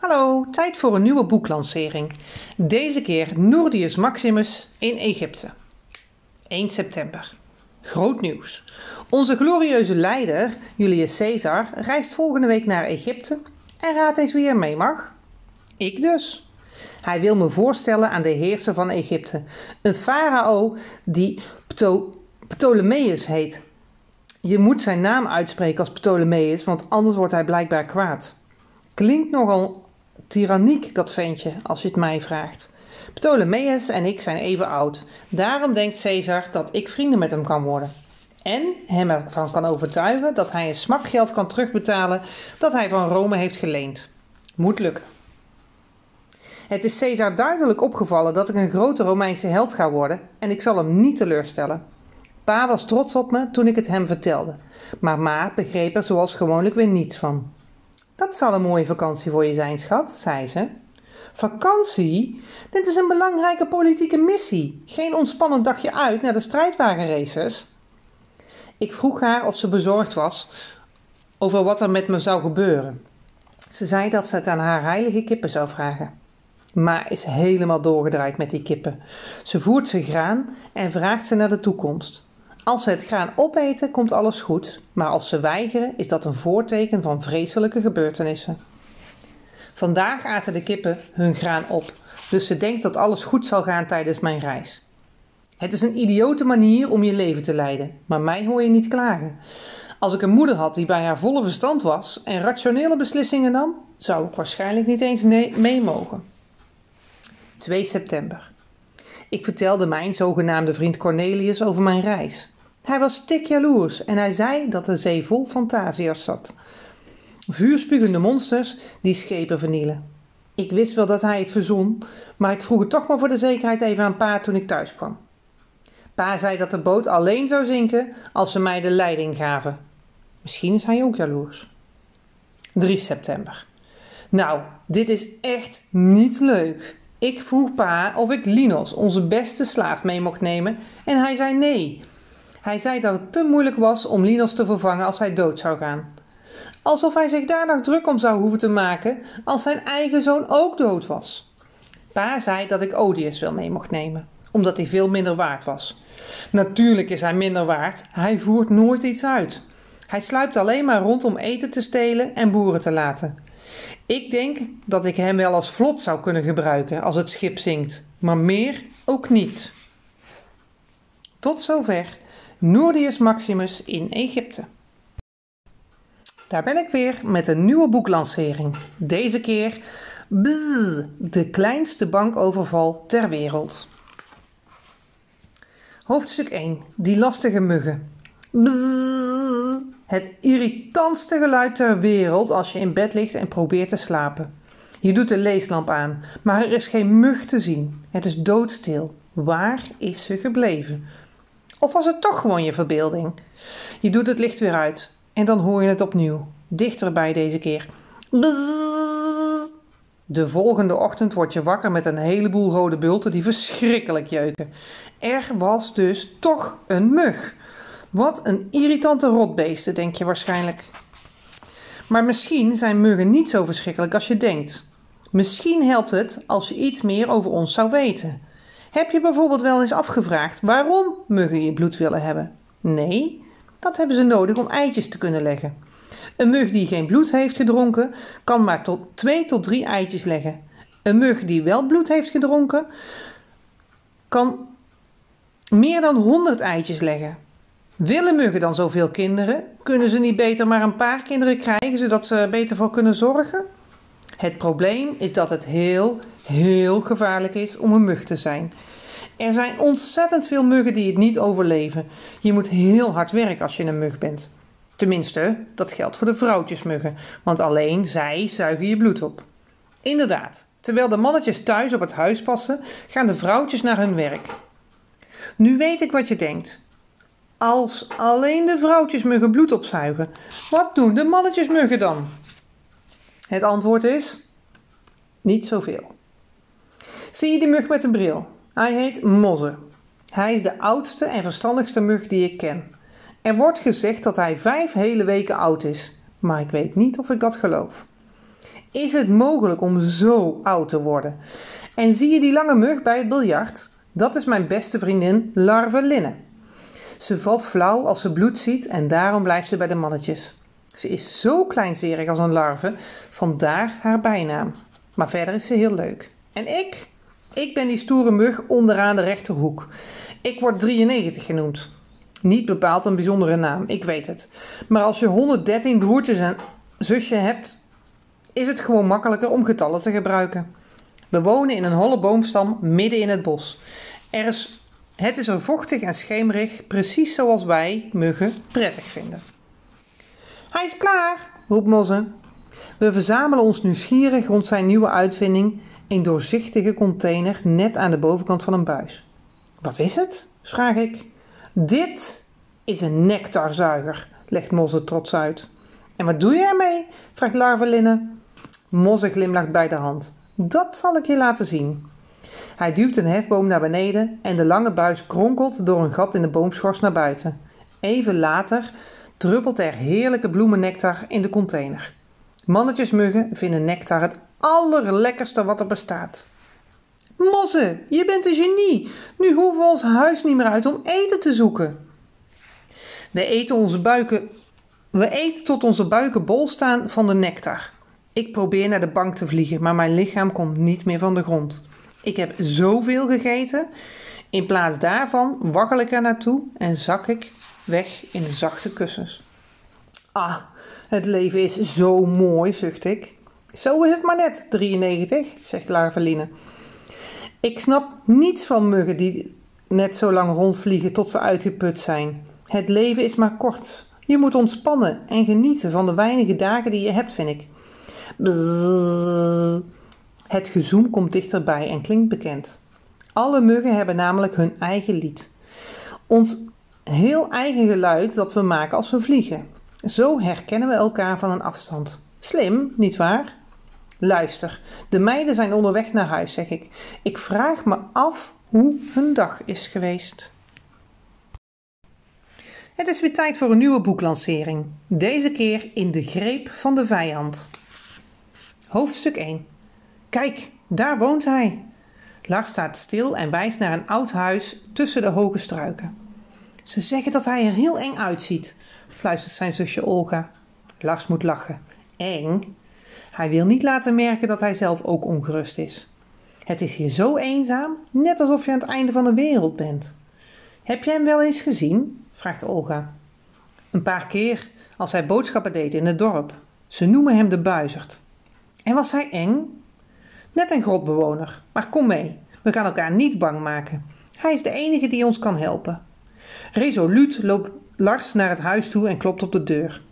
Hallo, tijd voor een nieuwe boeklancering. Deze keer Noordius Maximus in Egypte. 1 september. Groot nieuws. Onze glorieuze leider, Julius Caesar, reist volgende week naar Egypte en raadt eens wie er mee mag. Ik dus. Hij wil me voorstellen aan de heerser van Egypte, een farao die Pto Ptolemeus heet. Je moet zijn naam uitspreken als Ptolemeus, want anders wordt hij blijkbaar kwaad. Klinkt nogal tyranniek, dat ventje, als je het mij vraagt. Ptolemeus en ik zijn even oud. Daarom denkt Caesar dat ik vrienden met hem kan worden. En hem ervan kan overtuigen dat hij een smakgeld kan terugbetalen dat hij van Rome heeft geleend. Moet lukken. Het is Caesar duidelijk opgevallen dat ik een grote Romeinse held ga worden en ik zal hem niet teleurstellen. Pa was trots op me toen ik het hem vertelde, maar Ma begreep er zoals gewoonlijk weer niets van. Dat zal een mooie vakantie voor je zijn, schat, zei ze. Vakantie? Dit is een belangrijke politieke missie. Geen ontspannend dagje uit naar de strijdwagenraces. Ik vroeg haar of ze bezorgd was over wat er met me zou gebeuren. Ze zei dat ze het aan haar heilige kippen zou vragen. Ma is helemaal doorgedraaid met die kippen. Ze voert ze graan en vraagt ze naar de toekomst. Als ze het graan opeten, komt alles goed, maar als ze weigeren, is dat een voorteken van vreselijke gebeurtenissen. Vandaag aten de kippen hun graan op, dus ze denkt dat alles goed zal gaan tijdens mijn reis. Het is een idiote manier om je leven te leiden, maar mij hoor je niet klagen. Als ik een moeder had die bij haar volle verstand was en rationele beslissingen nam, zou ik waarschijnlijk niet eens mee mogen. 2 september. Ik vertelde mijn zogenaamde vriend Cornelius over mijn reis. Hij was stik jaloers en hij zei dat de zee vol fantasiërs zat. Vuurspugende monsters die schepen vernielen. Ik wist wel dat hij het verzon, maar ik vroeg het toch maar voor de zekerheid even aan pa toen ik thuis kwam. Pa zei dat de boot alleen zou zinken als ze mij de leiding gaven. Misschien is hij ook jaloers. 3 september. Nou, dit is echt niet leuk. Ik vroeg pa of ik Linos, onze beste slaaf, mee mocht nemen en hij zei nee. Hij zei dat het te moeilijk was om Linos te vervangen als hij dood zou gaan. Alsof hij zich daar nog druk om zou hoeven te maken als zijn eigen zoon ook dood was. Pa zei dat ik Odius wel mee mocht nemen, omdat hij veel minder waard was. Natuurlijk is hij minder waard, hij voert nooit iets uit. Hij sluipt alleen maar rond om eten te stelen en boeren te laten. Ik denk dat ik hem wel als vlot zou kunnen gebruiken als het schip zinkt, maar meer ook niet. Tot zover Noordius Maximus in Egypte. Daar ben ik weer met een nieuwe boeklancering. Deze keer de kleinste bankoverval ter wereld. Hoofdstuk 1. Die lastige muggen. Het irritantste geluid ter wereld als je in bed ligt en probeert te slapen. Je doet de leeslamp aan, maar er is geen mug te zien. Het is doodstil. Waar is ze gebleven? Of was het toch gewoon je verbeelding? Je doet het licht weer uit en dan hoor je het opnieuw, dichterbij deze keer. De volgende ochtend word je wakker met een heleboel rode bulten die verschrikkelijk jeuken. Er was dus toch een mug. Wat een irritante rotbeesten, denk je waarschijnlijk. Maar misschien zijn muggen niet zo verschrikkelijk als je denkt. Misschien helpt het als je iets meer over ons zou weten. Heb je bijvoorbeeld wel eens afgevraagd waarom muggen je bloed willen hebben? Nee, dat hebben ze nodig om eitjes te kunnen leggen. Een mug die geen bloed heeft gedronken, kan maar tot 2 tot 3 eitjes leggen. Een mug die wel bloed heeft gedronken, kan meer dan 100 eitjes leggen. Willen muggen dan zoveel kinderen? Kunnen ze niet beter maar een paar kinderen krijgen, zodat ze er beter voor kunnen zorgen? Het probleem is dat het heel, heel gevaarlijk is om een mug te zijn. Er zijn ontzettend veel muggen die het niet overleven. Je moet heel hard werken als je een mug bent. Tenminste, dat geldt voor de vrouwtjesmuggen, want alleen zij zuigen je bloed op. Inderdaad, terwijl de mannetjes thuis op het huis passen, gaan de vrouwtjes naar hun werk. Nu weet ik wat je denkt. Als alleen de vrouwtjesmuggen bloed opzuigen, wat doen de mannetjesmuggen dan? Het antwoord is: niet zoveel. Zie je die mug met een bril? Hij heet Mozze. Hij is de oudste en verstandigste mug die ik ken. Er wordt gezegd dat hij vijf hele weken oud is, maar ik weet niet of ik dat geloof. Is het mogelijk om zo oud te worden? En zie je die lange mug bij het biljart? Dat is mijn beste vriendin Larve Linne. Ze valt flauw als ze bloed ziet en daarom blijft ze bij de mannetjes. Ze is zo kleinzerig als een larve, vandaar haar bijnaam. Maar verder is ze heel leuk. En ik? Ik ben die stoere mug onderaan de rechterhoek. Ik word 93 genoemd. Niet bepaald een bijzondere naam, ik weet het. Maar als je 113 broertjes en zusje hebt, is het gewoon makkelijker om getallen te gebruiken. We wonen in een holle boomstam midden in het bos. Er is, het is er vochtig en schemerig, precies zoals wij, muggen, prettig vinden. Hij is klaar, roept Mosse. We verzamelen ons nieuwsgierig rond zijn nieuwe uitvinding, een doorzichtige container net aan de bovenkant van een buis. Wat is het? vraag ik. Dit is een nectarzuiger, legt Mosse trots uit. En wat doe je ermee? vraagt Larvelinne. Mosse glimlacht bij de hand. Dat zal ik je laten zien. Hij duwt een hefboom naar beneden en de lange buis kronkelt door een gat in de boomschors naar buiten. Even later druppelt er heerlijke bloemennectar in de container. Mannetjesmuggen vinden nectar het allerlekkerste wat er bestaat. Mosse, je bent een genie. Nu hoeven we ons huis niet meer uit om eten te zoeken. We eten, onze buiken, we eten tot onze buiken bol staan van de nectar. Ik probeer naar de bank te vliegen, maar mijn lichaam komt niet meer van de grond. Ik heb zoveel gegeten. In plaats daarvan waggel ik er naartoe en zak ik weg in de zachte kussens. Ah, het leven is zo mooi, zucht ik. Zo is het maar net, 93, zegt Larveline. Ik snap niets van muggen die net zo lang rondvliegen tot ze uitgeput zijn. Het leven is maar kort. Je moet ontspannen en genieten van de weinige dagen die je hebt, vind ik. Het gezoem komt dichterbij en klinkt bekend. Alle muggen hebben namelijk hun eigen lied. Ons heel eigen geluid dat we maken als we vliegen. Zo herkennen we elkaar van een afstand. Slim, nietwaar? Luister, de meiden zijn onderweg naar huis, zeg ik. Ik vraag me af hoe hun dag is geweest. Het is weer tijd voor een nieuwe boeklancering. Deze keer in de greep van de vijand. Hoofdstuk 1. Kijk, daar woont hij. Lars staat stil en wijst naar een oud huis tussen de hoge struiken. Ze zeggen dat hij er heel eng uitziet, fluistert zijn zusje Olga. Lars moet lachen. Eng? Hij wil niet laten merken dat hij zelf ook ongerust is. Het is hier zo eenzaam, net alsof je aan het einde van de wereld bent. Heb jij hem wel eens gezien? vraagt Olga. Een paar keer, als hij boodschappen deed in het dorp. Ze noemen hem de buizerd. En was hij eng? Net een grotbewoner, maar kom mee. We gaan elkaar niet bang maken. Hij is de enige die ons kan helpen. Resoluut loopt Lars naar het huis toe en klopt op de deur.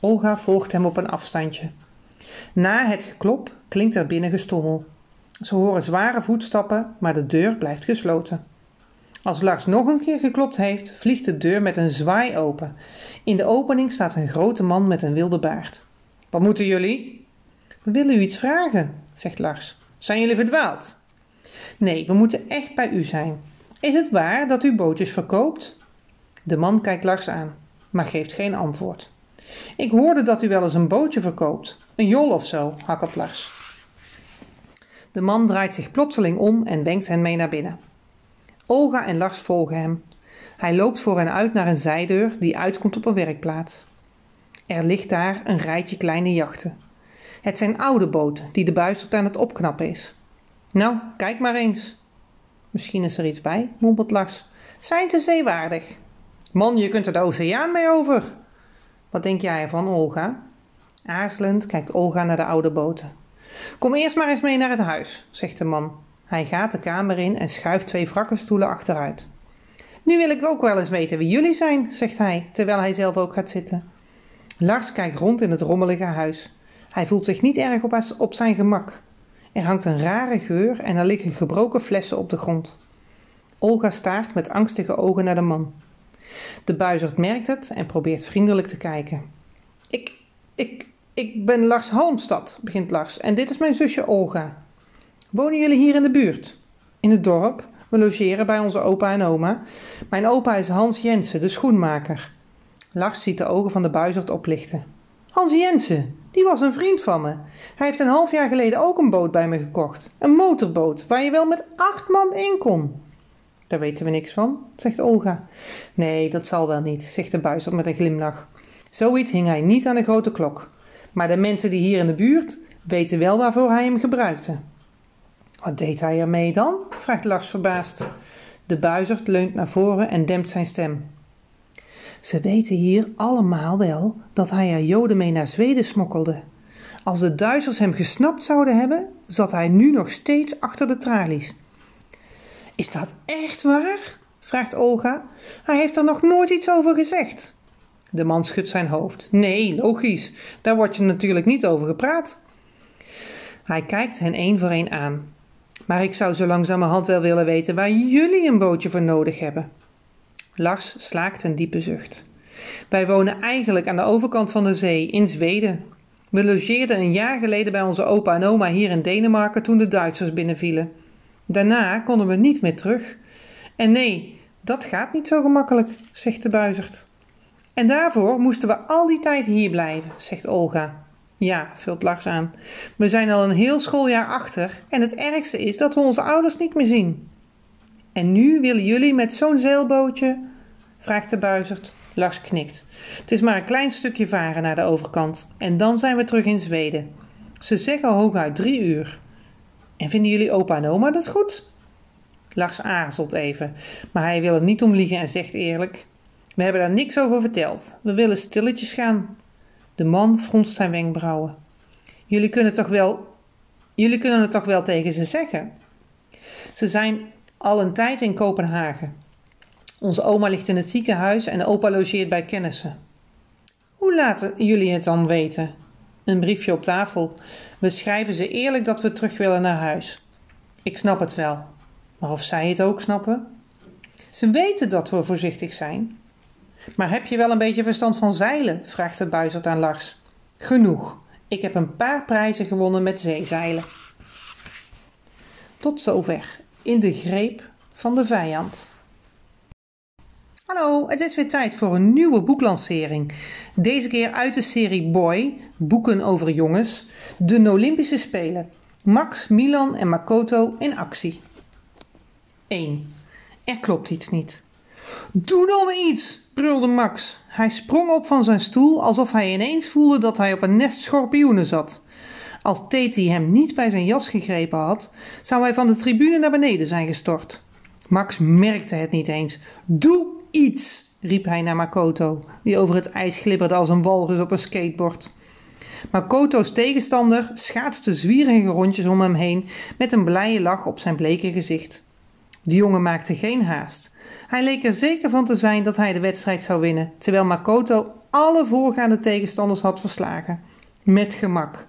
Olga volgt hem op een afstandje. Na het geklop klinkt er binnen gestommel. Ze horen zware voetstappen, maar de deur blijft gesloten. Als Lars nog een keer geklopt heeft, vliegt de deur met een zwaai open. In de opening staat een grote man met een wilde baard. Wat moeten jullie? We willen u iets vragen, zegt Lars. Zijn jullie verdwaald? Nee, we moeten echt bij u zijn. Is het waar dat u bootjes verkoopt? De man kijkt Lars aan, maar geeft geen antwoord. Ik hoorde dat u wel eens een bootje verkoopt. Een jol of zo, hakkelt Lars. De man draait zich plotseling om en wenkt hen mee naar binnen. Olga en Lars volgen hem. Hij loopt voor hen uit naar een zijdeur die uitkomt op een werkplaats. Er ligt daar een rijtje kleine jachten. Het zijn oude boten die de buizerd aan het opknappen is. Nou, kijk maar eens. Misschien is er iets bij, mompelt Lars. Zijn ze zeewaardig? Man, je kunt er de oceaan mee over. Wat denk jij ervan, Olga? Aarzelend kijkt Olga naar de oude boten. Kom eerst maar eens mee naar het huis, zegt de man. Hij gaat de kamer in en schuift twee wrakkenstoelen achteruit. Nu wil ik ook wel eens weten wie jullie zijn, zegt hij, terwijl hij zelf ook gaat zitten. Lars kijkt rond in het rommelige huis. Hij voelt zich niet erg op, op zijn gemak. Er hangt een rare geur en er liggen gebroken flessen op de grond. Olga staart met angstige ogen naar de man. De buizerd merkt het en probeert vriendelijk te kijken. Ik, ik, ik ben Lars Halmstad, begint Lars, en dit is mijn zusje Olga. Wonen jullie hier in de buurt? In het dorp. We logeren bij onze opa en oma. Mijn opa is Hans Jensen, de schoenmaker. Lars ziet de ogen van de buizerd oplichten. Hans Jensen, die was een vriend van me. Hij heeft een half jaar geleden ook een boot bij me gekocht. Een motorboot waar je wel met acht man in kon. Daar weten we niks van, zegt Olga. Nee, dat zal wel niet, zegt de buizer met een glimlach. Zoiets hing hij niet aan de grote klok. Maar de mensen die hier in de buurt weten wel waarvoor hij hem gebruikte. Wat deed hij ermee dan? vraagt Lars verbaasd. De buizerd leunt naar voren en dempt zijn stem. Ze weten hier allemaal wel dat hij er Joden mee naar Zweden smokkelde. Als de Duitsers hem gesnapt zouden hebben, zat hij nu nog steeds achter de tralies. Is dat echt waar? vraagt Olga. Hij heeft er nog nooit iets over gezegd. De man schudt zijn hoofd. Nee, logisch. Daar wordt je natuurlijk niet over gepraat. Hij kijkt hen één voor één aan. Maar ik zou zo langzamerhand wel willen weten waar jullie een bootje voor nodig hebben. Lars slaakt een diepe zucht. Wij wonen eigenlijk aan de overkant van de zee, in Zweden. We logeerden een jaar geleden bij onze opa en oma hier in Denemarken toen de Duitsers binnenvielen. Daarna konden we niet meer terug. En nee, dat gaat niet zo gemakkelijk, zegt de buizerd. En daarvoor moesten we al die tijd hier blijven, zegt Olga. Ja, vult Lars aan. We zijn al een heel schooljaar achter en het ergste is dat we onze ouders niet meer zien. En nu willen jullie met zo'n zeilbootje? vraagt de buizerd. Lars knikt. Het is maar een klein stukje varen naar de overkant en dan zijn we terug in Zweden. Ze zeggen hooguit drie uur. En vinden jullie opa en oma dat goed? Lars aarzelt even, maar hij wil er niet om liegen en zegt eerlijk: We hebben daar niks over verteld. We willen stilletjes gaan. De man fronst zijn wenkbrauwen. Jullie kunnen, toch wel, jullie kunnen het toch wel tegen ze zeggen? Ze zijn al een tijd in Kopenhagen. Onze oma ligt in het ziekenhuis en opa logeert bij kennissen. Hoe laten jullie het dan weten? Een briefje op tafel. We schrijven ze eerlijk dat we terug willen naar huis. Ik snap het wel. Maar of zij het ook snappen? Ze weten dat we voorzichtig zijn. Maar heb je wel een beetje verstand van zeilen? vraagt de buizerd aan Lars. Genoeg. Ik heb een paar prijzen gewonnen met zeezeilen. Tot zover. In de greep van de vijand. Hallo, het is weer tijd voor een nieuwe boeklancering. Deze keer uit de serie Boy, boeken over jongens, de Olympische Spelen. Max, Milan en Makoto in actie. 1. Er klopt iets niet. Doe dan iets, brulde Max. Hij sprong op van zijn stoel alsof hij ineens voelde dat hij op een nest schorpioenen zat. Als Teti hem niet bij zijn jas gegrepen had, zou hij van de tribune naar beneden zijn gestort. Max merkte het niet eens. Doe iets, riep hij naar Makoto, die over het ijs glibberde als een walrus op een skateboard. Makoto's tegenstander schaatste zwierige rondjes om hem heen met een blije lach op zijn bleke gezicht. De jongen maakte geen haast. Hij leek er zeker van te zijn dat hij de wedstrijd zou winnen, terwijl Makoto alle voorgaande tegenstanders had verslagen. Met gemak.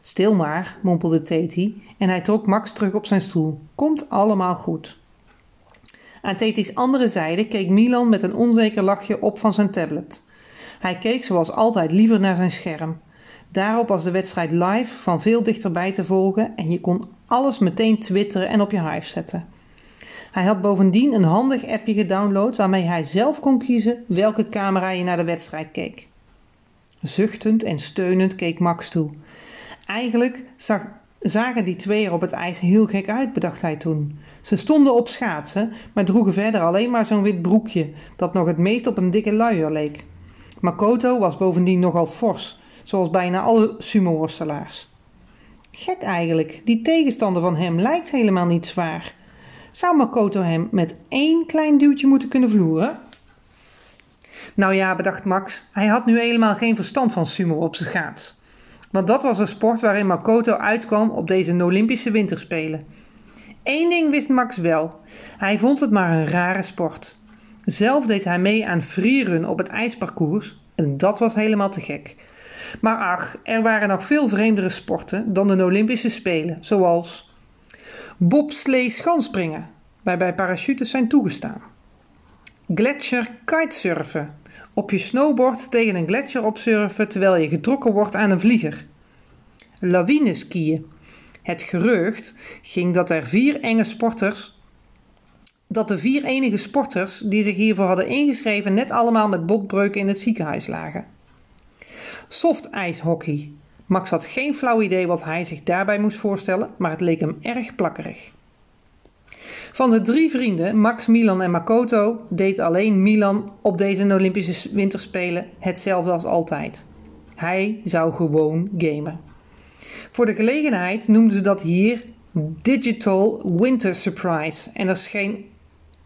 Stil maar, mompelde Teti en hij trok Max terug op zijn stoel. Komt allemaal goed. Aan Teti's andere zijde keek Milan met een onzeker lachje op van zijn tablet. Hij keek zoals altijd liever naar zijn scherm. Daarop was de wedstrijd live van veel dichterbij te volgen en je kon alles meteen twitteren en op je hive zetten. Hij had bovendien een handig appje gedownload waarmee hij zelf kon kiezen welke camera je naar de wedstrijd keek. Zuchtend en steunend keek Max toe. Eigenlijk zag, zagen die twee er op het ijs heel gek uit, bedacht hij toen. Ze stonden op schaatsen, maar droegen verder alleen maar zo'n wit broekje dat nog het meest op een dikke luier leek. Makoto was bovendien nogal fors, zoals bijna alle sumo-worstelaars. Gek eigenlijk, die tegenstander van hem lijkt helemaal niet zwaar. Zou Makoto hem met één klein duwtje moeten kunnen vloeren? Nou ja, bedacht Max, hij had nu helemaal geen verstand van sumo op zijn schaats. Want dat was een sport waarin Makoto uitkwam op deze Olympische Winterspelen. Eén ding wist Max wel: hij vond het maar een rare sport. Zelf deed hij mee aan freerun op het ijsparcours en dat was helemaal te gek. Maar ach, er waren nog veel vreemdere sporten dan de Olympische Spelen, zoals bobslee schanspringen, waarbij parachutes zijn toegestaan. Gletscher kitesurfen, op je snowboard tegen een gletsjer opsurfen terwijl je getrokken wordt aan een vlieger. Lawineskiën, het gerucht ging dat er vier enge sporters dat de vier enige sporters die zich hiervoor hadden ingeschreven net allemaal met botbreuken in het ziekenhuis lagen. Soft ijshockey. Max had geen flauw idee wat hij zich daarbij moest voorstellen, maar het leek hem erg plakkerig. Van de drie vrienden, Max, Milan en Makoto, deed alleen Milan op deze Olympische Winterspelen hetzelfde als altijd. Hij zou gewoon gamen. Voor de gelegenheid noemden ze dat hier Digital Winter Surprise. En er scheen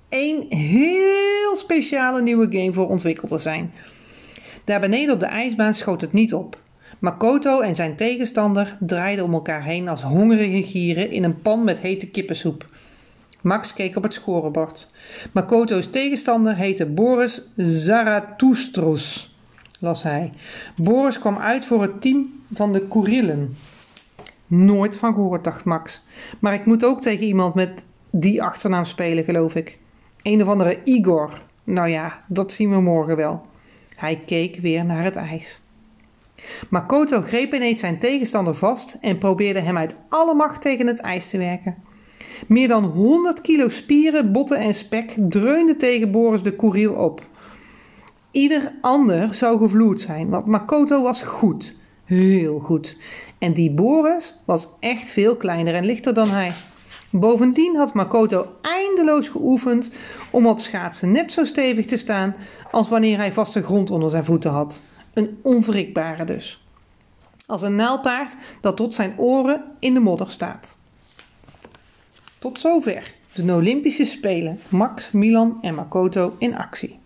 één heel speciale nieuwe game voor ontwikkeld te zijn. Daar beneden op de ijsbaan schoot het niet op. Makoto en zijn tegenstander draaiden om elkaar heen als hongerige gieren in een pan met hete kippensoep. Max keek op het scorebord. Makoto's tegenstander heette Boris Zaratoustros, las hij. Boris kwam uit voor het team van de Kurilen. Nooit van gehoord, dacht Max. Maar ik moet ook tegen iemand met die achternaam spelen, geloof ik. Een of andere Igor. Nou ja, dat zien we morgen wel. Hij keek weer naar het ijs. Makoto greep ineens zijn tegenstander vast en probeerde hem uit alle macht tegen het ijs te werken. Meer dan 100 kilo spieren, botten en spek dreunden tegen Boris de Koeriel op. Ieder ander zou gevloerd zijn, want Makoto was goed. Heel goed. En die Boris was echt veel kleiner en lichter dan hij. Bovendien had Makoto eindeloos geoefend om op schaatsen net zo stevig te staan als wanneer hij vaste grond onder zijn voeten had. Een onwrikbare dus. Als een naalpaard dat tot zijn oren in de modder staat. Tot zover de Olympische Spelen. Max, Milan en Makoto in actie.